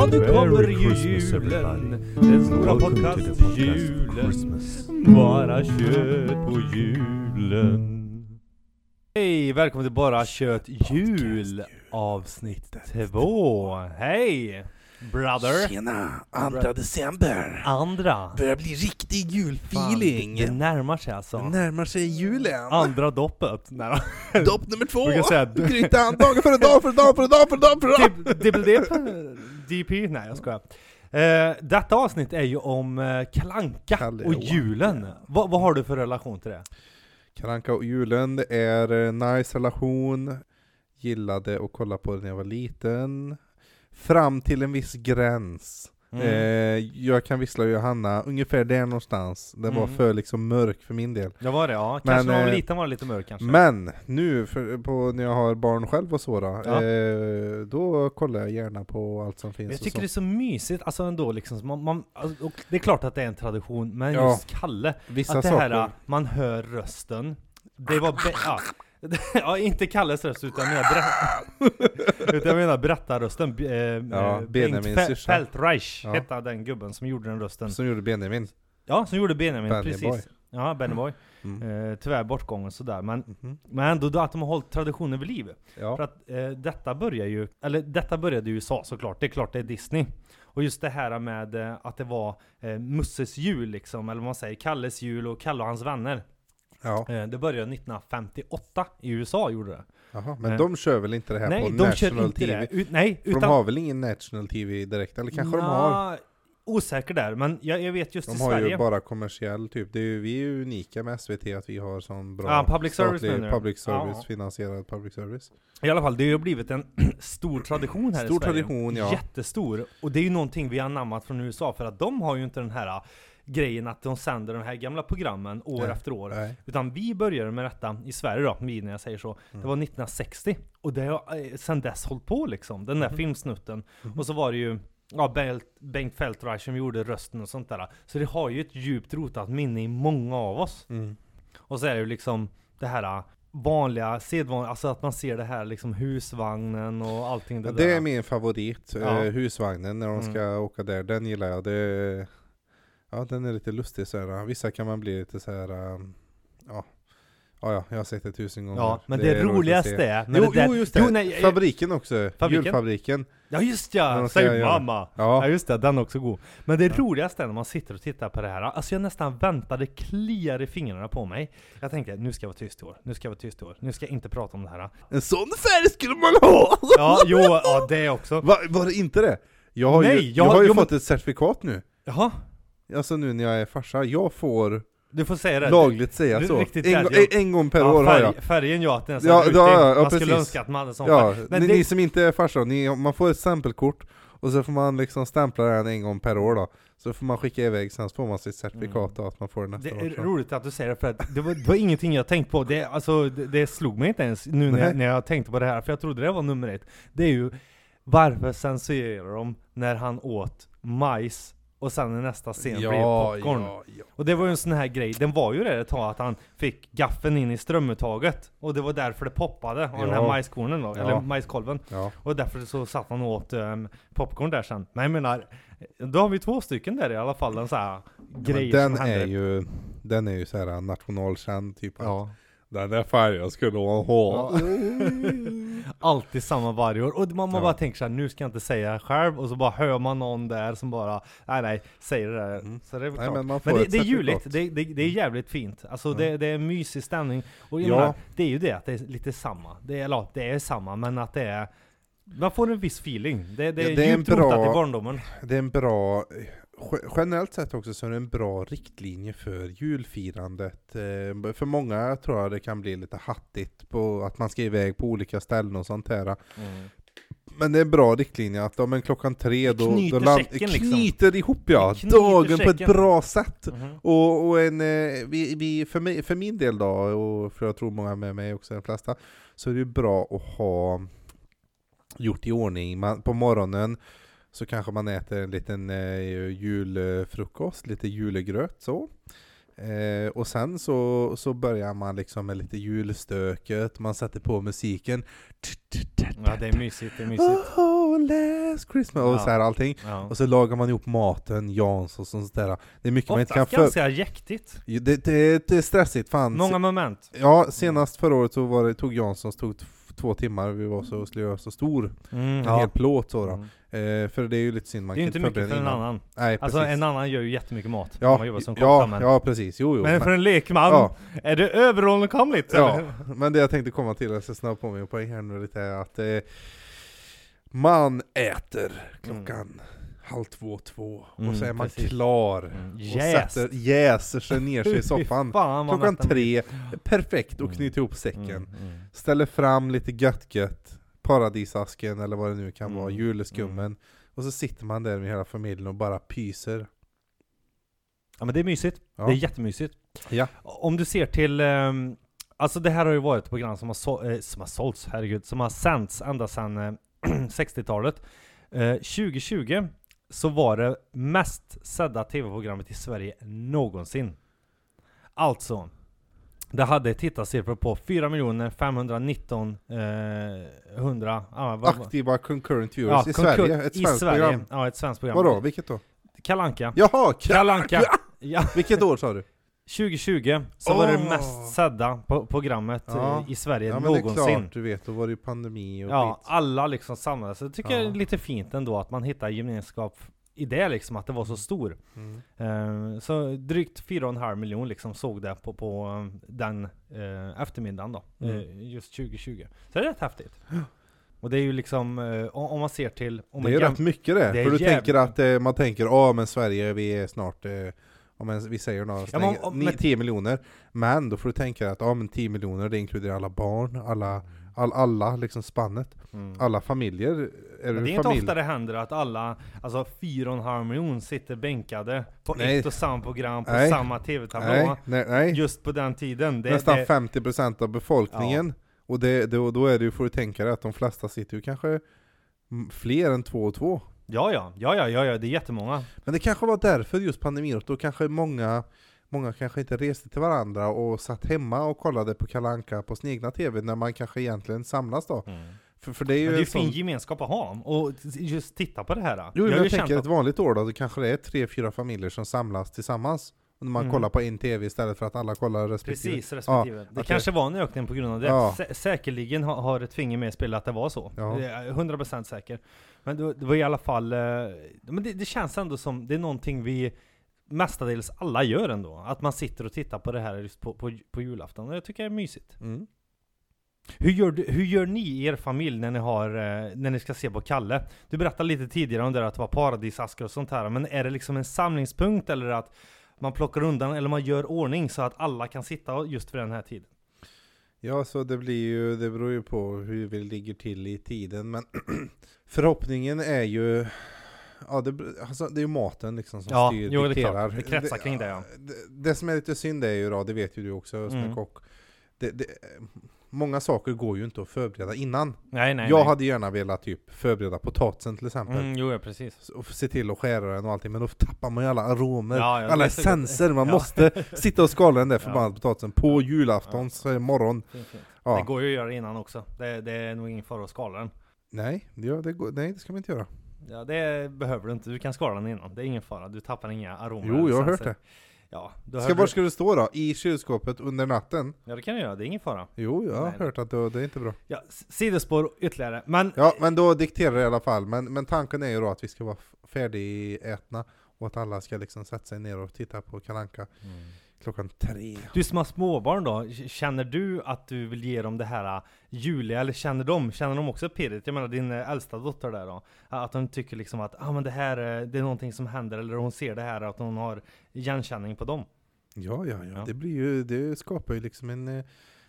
Ja, nu kommer ju julen. Den stora podcast-julen. Bara kött på julen. Hej, välkommen till Bara kött jul avsnitt två. Hej! Brother. Tjena! Andra december! Andra. Börjar bli riktig Fan, julfeeling! Det närmar sig alltså. Det närmar sig julen! Andra doppet. Nej. Dopp nummer två! Säga- Grytan! Dagen före dag för dag för dag för dag för dag! Dib- Dibbeldipp? DP? Nej jag skojar. Eh, detta avsnitt är ju om eh, Kalanka Kalle och julen. Vad, vad har du för relation till det? Karanka och julen, det är en nice relation. Gillade att kolla på det när jag var liten. Fram till en viss gräns. Mm. Eh, jag kan vissla Johanna, ungefär där någonstans. Var Mm. för liksom mörk för min del. Det var det ja, Men, kanske när man var liten var det lite mörk kanske. Men nu, för, på, när jag har barn själv och så då, Ja. eh, då kollar jag gärna på allt som finns jag tycker det är så mysigt, alltså ändå liksom, man, man, alltså, och det är klart att det är en tradition, men Ja. just Kalle, Vissa att det saker. här, man hör rösten, det var ja. ja, inte Kalles röst utan jag menar, utan jag menar berättarrösten. Eh, Ja, eh, Benjamins Bengt Fe- syrsa. Feldreich Ja. hette den gubben som gjorde den rösten. Som gjorde Benjamin. Ja, som gjorde Benjamin, Benny precis. Boy. Ja, Benny Boy. Mm. Eh, tyvärr bortgången sådär, men, Mhm. men ändå då att de har hållit traditionen vid liv. För Ja. att eh, detta börjar ju, eller detta började i USA såklart, det är klart det är Disney. Och just det här med eh, att det var eh, Musses jul liksom, eller vad man säger, Kalles jul och Kalle och hans vänner. Ja. Eh, det började 1958 i USA gjorde det. Jaha, men Eh. de kör väl inte det här nej, på de National TV? det. Nej, För utan... de har väl ingen National TV direkt? Eller kanske de har? Osäker där, men jag, jag vet just De i har Sverige. ju bara kommersiell typ. Det är ju, vi är ju unika med SVT att vi har sån bra Ja, public service statlig public service, Ja. finansierad public service. I alla fall, det har ju blivit en stor tradition här Stor i Sverige. tradition, ja. Jättestor. Och det är ju någonting vi har anammat från USA, för att de har ju inte den här grejen att de sänder de här gamla programmen år Nej. efter år. Nej. Utan vi började med detta i Sverige då, vi när jag säger så. Det Mm. var 1960. Och det har eh, sen dess hållit på liksom, den där Mhm. filmsnutten. Mhm. Och så var det ju Ja, Bengt, Feldreich som gjorde rösten och sånt där. Så det har ju ett djupt rotat minne i många av oss. Mm. Och så är det ju liksom det här äh, vanliga, sedvanliga, alltså att man ser det här liksom husvagnen och allting det Ja, där. det är min favorit, Ja. eh, husvagnen när de Mm. ska åka där, den gillar jag. Det, ja, den är lite lustig såhär. Vissa kan man bli lite såhär, um, ja. Ja, ja, jag har sett det tusen gånger. Ja, men det, att roligaste är när Jo, det där, jo, just det! Jo, nej, Fabriken också, Fabriken? julfabriken. Ja just ja! Säg mamma! Ja Ja, just det, den är också god. Men det Ja. roligaste är när man sitter och tittar på det här, alltså jag nästan väntade, kliar i fingrarna på mig. Jag tänkte, nu ska jag vara tyst i år, nu ska jag vara tyst i år, nu ska jag inte prata om det här. en sån färg skulle man ha! Ja, jo, ja det också. Va, var det inte det? Jag har ju, Nej, jag, jag- har ju jo, men- fått ett certifikat nu. Jaha, Alltså nu när jag är farsa, jag får du får säga det. lagligt säga du är så. riktigt En, jag- en, gång per ja, år har jag. Färgen ja, att den är Ja, ja, ja, Man precis. skulle önska att man hade sån Ja. Men ni, det, ni som inte är farsor, ni, man får ett stämpelkort och så får man liksom stämpla den en gång per år då. Så får man skicka iväg, sen så får man sitt certifikat då, att man får det nästa Det år. är så. roligt att du säger det för att det var, det var ingenting jag tänkt på. Det, alltså, det, det slog mig inte ens nu när jag, när jag tänkte på det här, för jag trodde det var nummer ett. Det är ju varför censurerar de när han åt majs och sen i nästa scen blir det popcorn? ja, ja. Och det var ju en sån här grej, den var ju det ett tag att han fick gaffeln in i strömuttaget Och det var därför det poppade av den här Ja. majskornen då, Ja. eller majskolven ja. Och därför så satt han och åt ehm, popcorn där sen Men jag menar, då har vi två stycken där i alla fall, en sån här grejer den som är händer ju, den är ju såhär nationalkänd typ. att Ja. Den där färgen skulle man ha. Alltid samma varje år. Och man, man Ja. bara tänker såhär, nu ska jag inte säga själv. Och så bara hör man någon där som bara, nej nej, säger det där. Mm. Så det är Nej, klart. men Men, man får det, det är juligt, det, det, det är jävligt fint. Alltså Ja. det, det är en mysig stämning. Och jag Ja. menar, det är ju det att det är lite samma. Det är, eller, ja, det är samma, men att det är man får en viss feeling. Det, det är, Ja, det är en djupt rotat i barndomen. Det är en bra, generellt sett också så är det en bra riktlinje för julfirandet. Eh, För många tror jag det kan bli lite hattigt på att man ska iväg på olika ställen och sånt här. Men det är en bra riktlinje att om en klockan tre då, knyter då land, säcken liksom. knyter ihop ja, knyter dagen på ett säcken. bra sätt. Mhm. Och, och en, eh, vi, vi, för, mig, för min del då, och för jag tror många med mig också, de flesta, så är det bra att ha gjort i ordning. Man, på morgonen så kanske man äter en liten eh, julfrukost, lite julegröt så. Eh, och sen så, så börjar man liksom med lite julstöket, man sätter på musiken. Ja det är mysigt, det är mysigt. Oh, last Christmas och Ja. så här allting. Ja. Och så lagar man ihop maten, Jans och sånt där. Det är mycket man inte kan Oftast för... ganska jäktigt. Det, det, det är stressigt fan. Många moment. Ja, senast förra året så var det, tog Janssons tog två timmar, vi var så, skulle göra så stor, Mm, en hel plåt så då. Mm. Eh, för det är ju lite synd, man Det är inte mycket för en innan. annan. Nej, Alltså precis. en annan gör ju jättemycket mat. ja, man jobbar som kock, ja, men, ja, precis. Jo, jo. men för en lekman, ja, är det överkomligt? ja, eller? men det jag tänkte komma till, jag ska snabba på mig och poäng här nu lite, är att eh, man äter klockan halv två, två, Mm, och så är man precis. klar. Mm, Och Jäst. sätter, jäser sig ner sig i soffan. fan, Klockan tre, perfekt, och Mm. knyter ihop säcken. Mm, mm. Ställer fram lite gött-gött, paradisasken eller vad det nu kan Mm, vara, juleskummen. Och så sitter man där med hela familjen och bara pyser. Ja men det är mysigt. Ja. Det är jättemysigt. Ja. Om du ser till, ehm, alltså det här har ju varit ett program som har, så, eh, som har sålts, herregud, som har sänts ända sedan eh, 60-talet. Eh, 2020 så var det mest sedda tv-programmet i Sverige någonsin. Alltså, det hade tittarsiffror på 4 519 eh, 100, ah, vad- Aktiva concurrent viewers i konkur- Sverige, ett i svenskt Sverige. program. Ja, ett svenskt program. Vadå, vilket då? Kalanka. Jaha! Ka- Kalanka. Ja, vilket år sa du? 2020 så var det mest sedda på programmet Ja. i Sverige Ja men det är någonsin. klart, du vet, då var det ju pandemi och Ja, skit. alla liksom samlades. Så jag tycker Ja. det är lite fint ändå att man hittar gemenskap i det liksom, att det var så stor. Mm. Eh, så drygt 4,5 miljon liksom såg det på, på eh, den eh, eftermiddagen då, Mm. eh, just 2020. Så det är rätt häftigt. Och det är ju liksom, om, man ser till... Om Det är rätt mycket det, Det för du tänker att man tänker ja men Sverige, vi är snart, om en, vi säger Ja, någonstans, men om- men- 10 miljoner, men då får du tänka att ja men 10 miljoner det inkluderar alla barn, alla, all, alla liksom spannet, Mm. alla familjer, är du det är inte ofta det händer att alla, alltså 4,5 miljon sitter bänkade på Nej. ett och samma program på Nej. samma tv-tablå. Just på den tiden. Det, nästan det, 50% av befolkningen, och det, det, då är det ju, får du tänka dig att de flesta sitter ju kanske fler än två och två. Ja, ja, ja, ja, ja, ja, det är jättemånga. Men det kanske var därför just pandemin, då kanske många Många kanske inte reste till varandra och satt hemma och kollade på Kalanka på sin egna TV när man kanske egentligen samlas då. För, för det är ju Men det är ju en sån... fin gemenskap att ha, och just titta på det här. Jo, har men jag, känt tänker att- ett vanligt år då, då kanske det är tre, fyra familjer som samlas tillsammans. Och när man Mm. kollar på en TV istället för att alla kollar respektive. Precis, respektive. det att det- kanske var en ökning på grund av det. Ja. Sä säkerligen har, har ett finger med i spelet att det var så. Ja. Det är jag 100% säker. Men det, det var i alla fall, eh, men det, det känns ändå som, det är någonting vi mestadels alla gör ändå. Att man sitter och tittar på det här just på, på, på julafton. Och jag tycker det är mysigt. Mm. Hur gör, du, hur gör ni i er familj när ni, har, eh, när ni ska se på Kalle? Du berättade lite tidigare om det där att det var paradisaskar och sånt här, men är det liksom en samlingspunkt eller att man plockar undan eller man gör ordning så att alla kan sitta just för den här tiden? Ja, så det blir ju, det beror ju på hur vi ligger till i tiden, men förhoppningen är ju Ja, det, alltså, det är ju maten liksom som Ja, styr, jo, det är dikterar. klart. Det kretsar kring det, ja. Det, det som är lite synd är ju då, det vet ju du också som Mm. är kock, det, det, många saker går ju inte att förbereda innan. Nej, nej, jag nej. hade gärna velat typ förbereda potatisen till exempel. Mm, jo, ja, precis. och se till att skära den och allting, men då tappar man ju alla aromer, Ja, alla essenser, man Ja. måste sitta och skala den där förbannade potatisen på julaftons morgon. Fint. Det går ju att göra innan också. Det, det är nog ingen fara att skala den. Nej, det, det går, nej, det ska man inte göra. Ja, det behöver du inte. Du kan skala den innan. Det är ingen fara. Du tappar inga aromer. Jo, jag har hört det. Ja, du Ska, var ska det stå då? I kylskåpet under natten? ja, det kan du göra. Det är ingen fara. Jo, jag har Nej, hört att det, det är inte bra. Ja, s- sidospår ytterligare. Men Ja, men då dikterar det i alla fall. Men, men tanken är ju då att vi ska vara f- färdigätna och att alla ska liksom sätta sig ner och titta på Kalanka klockan tre. Du som har småbarn då, känner du att du vill ge dem det här äh, juliga, eller känner de, känner de också pirret? Jag menar din äh, äldsta dotter där då, att de tycker liksom att ah, men det här äh, det är någonting som händer, eller hon ser det här, att hon har igenkänning på dem. Ja, ja, ja. Ja. Det blir ju, det skapar ju liksom en...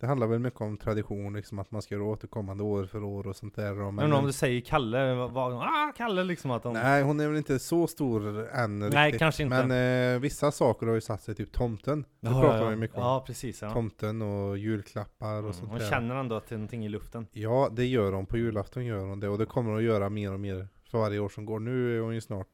Det handlar väl mycket om tradition, liksom att man ska göra återkommande år för år och sånt där. då, Men, om du säger Kalle, vad, ah Kalle liksom att de... Nej, hon är väl inte så stor än Nej, riktigt. kanske inte. Men eh, vissa saker har ju satt sig, typ tomten. Det Ja, pratar ja, ju mycket om. Ja, precis ja. Tomten och julklappar och Mm, sånt hon där. känner ändå att det är någonting i luften. Ja, det gör hon. På julafton gör hon det. Och det kommer hon att göra mer och mer för varje år som går. Nu är hon ju snart,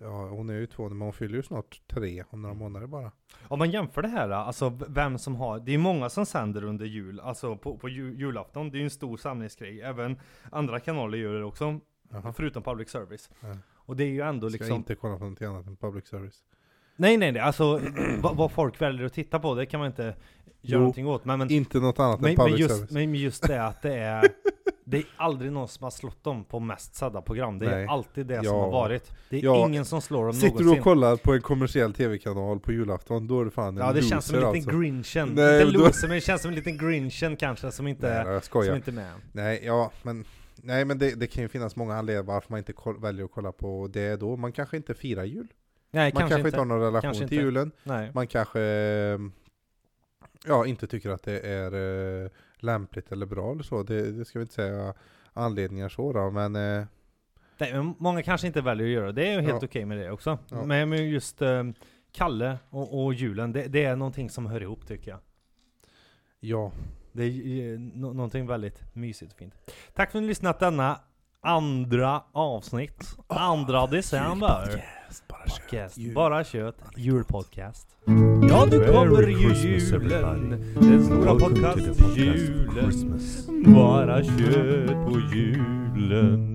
ja hon är ju två, men hon fyller ju snart tre om några månader bara. Om man jämför det här, alltså vem som har, det är många som sänder under jul, alltså på, på ju, julafton, det är ju en stor samlingsgrej, även andra kanaler gör det också. Jaha. Förutom public service. Ja. Och det är ju ändå Ska liksom... inte kolla på något annat än public service. Nej nej nej, alltså vad, vad folk väljer att titta på, det kan man inte göra Jo, någonting åt. Men, men, Inte något annat men, än men, public just, service. men just det att det är Det är aldrig någon som har slått dem på mest sedda program. Det är Nej. alltid det som Ja. har varit. Det är Ja. ingen som slår dem Sitter du någonsin. och kollar på en kommersiell tv-kanal på julafton, då är det fan en Ja det känns som en liten alltså. grinchen. Nej, inte då- loser, men det känns som en liten grinchen kanske som inte, Nej, som inte är med. Nej, ja, men, nej, men det, det kan ju finnas många anledningar varför man inte koll, väljer att kolla på det då. Man kanske inte firar jul. Nej Man kanske, inte inte. har någon relation Kanske till inte. julen. Nej. Man kanske eh, ja, inte tycker att det är eh, lämpligt eller bra eller så. Det, det ska vi inte säga anledningar så då, men eh, Nej, men många kanske inte väljer att göra det. Det är ju helt Ja. okej med det också. Ja. Men just eh, Kalle och, och julen, det, det är någonting som hör ihop tycker jag. ja. Det är eh, nå- någonting väldigt mysigt och fint. Tack för att ni lyssnat denna andra avsnitt. Andra december. bara Podcast. Jul. Bara kött. Julpodcast. Ja, nu kommer ju julen. Den stora podcast julen. Bara kött på julen.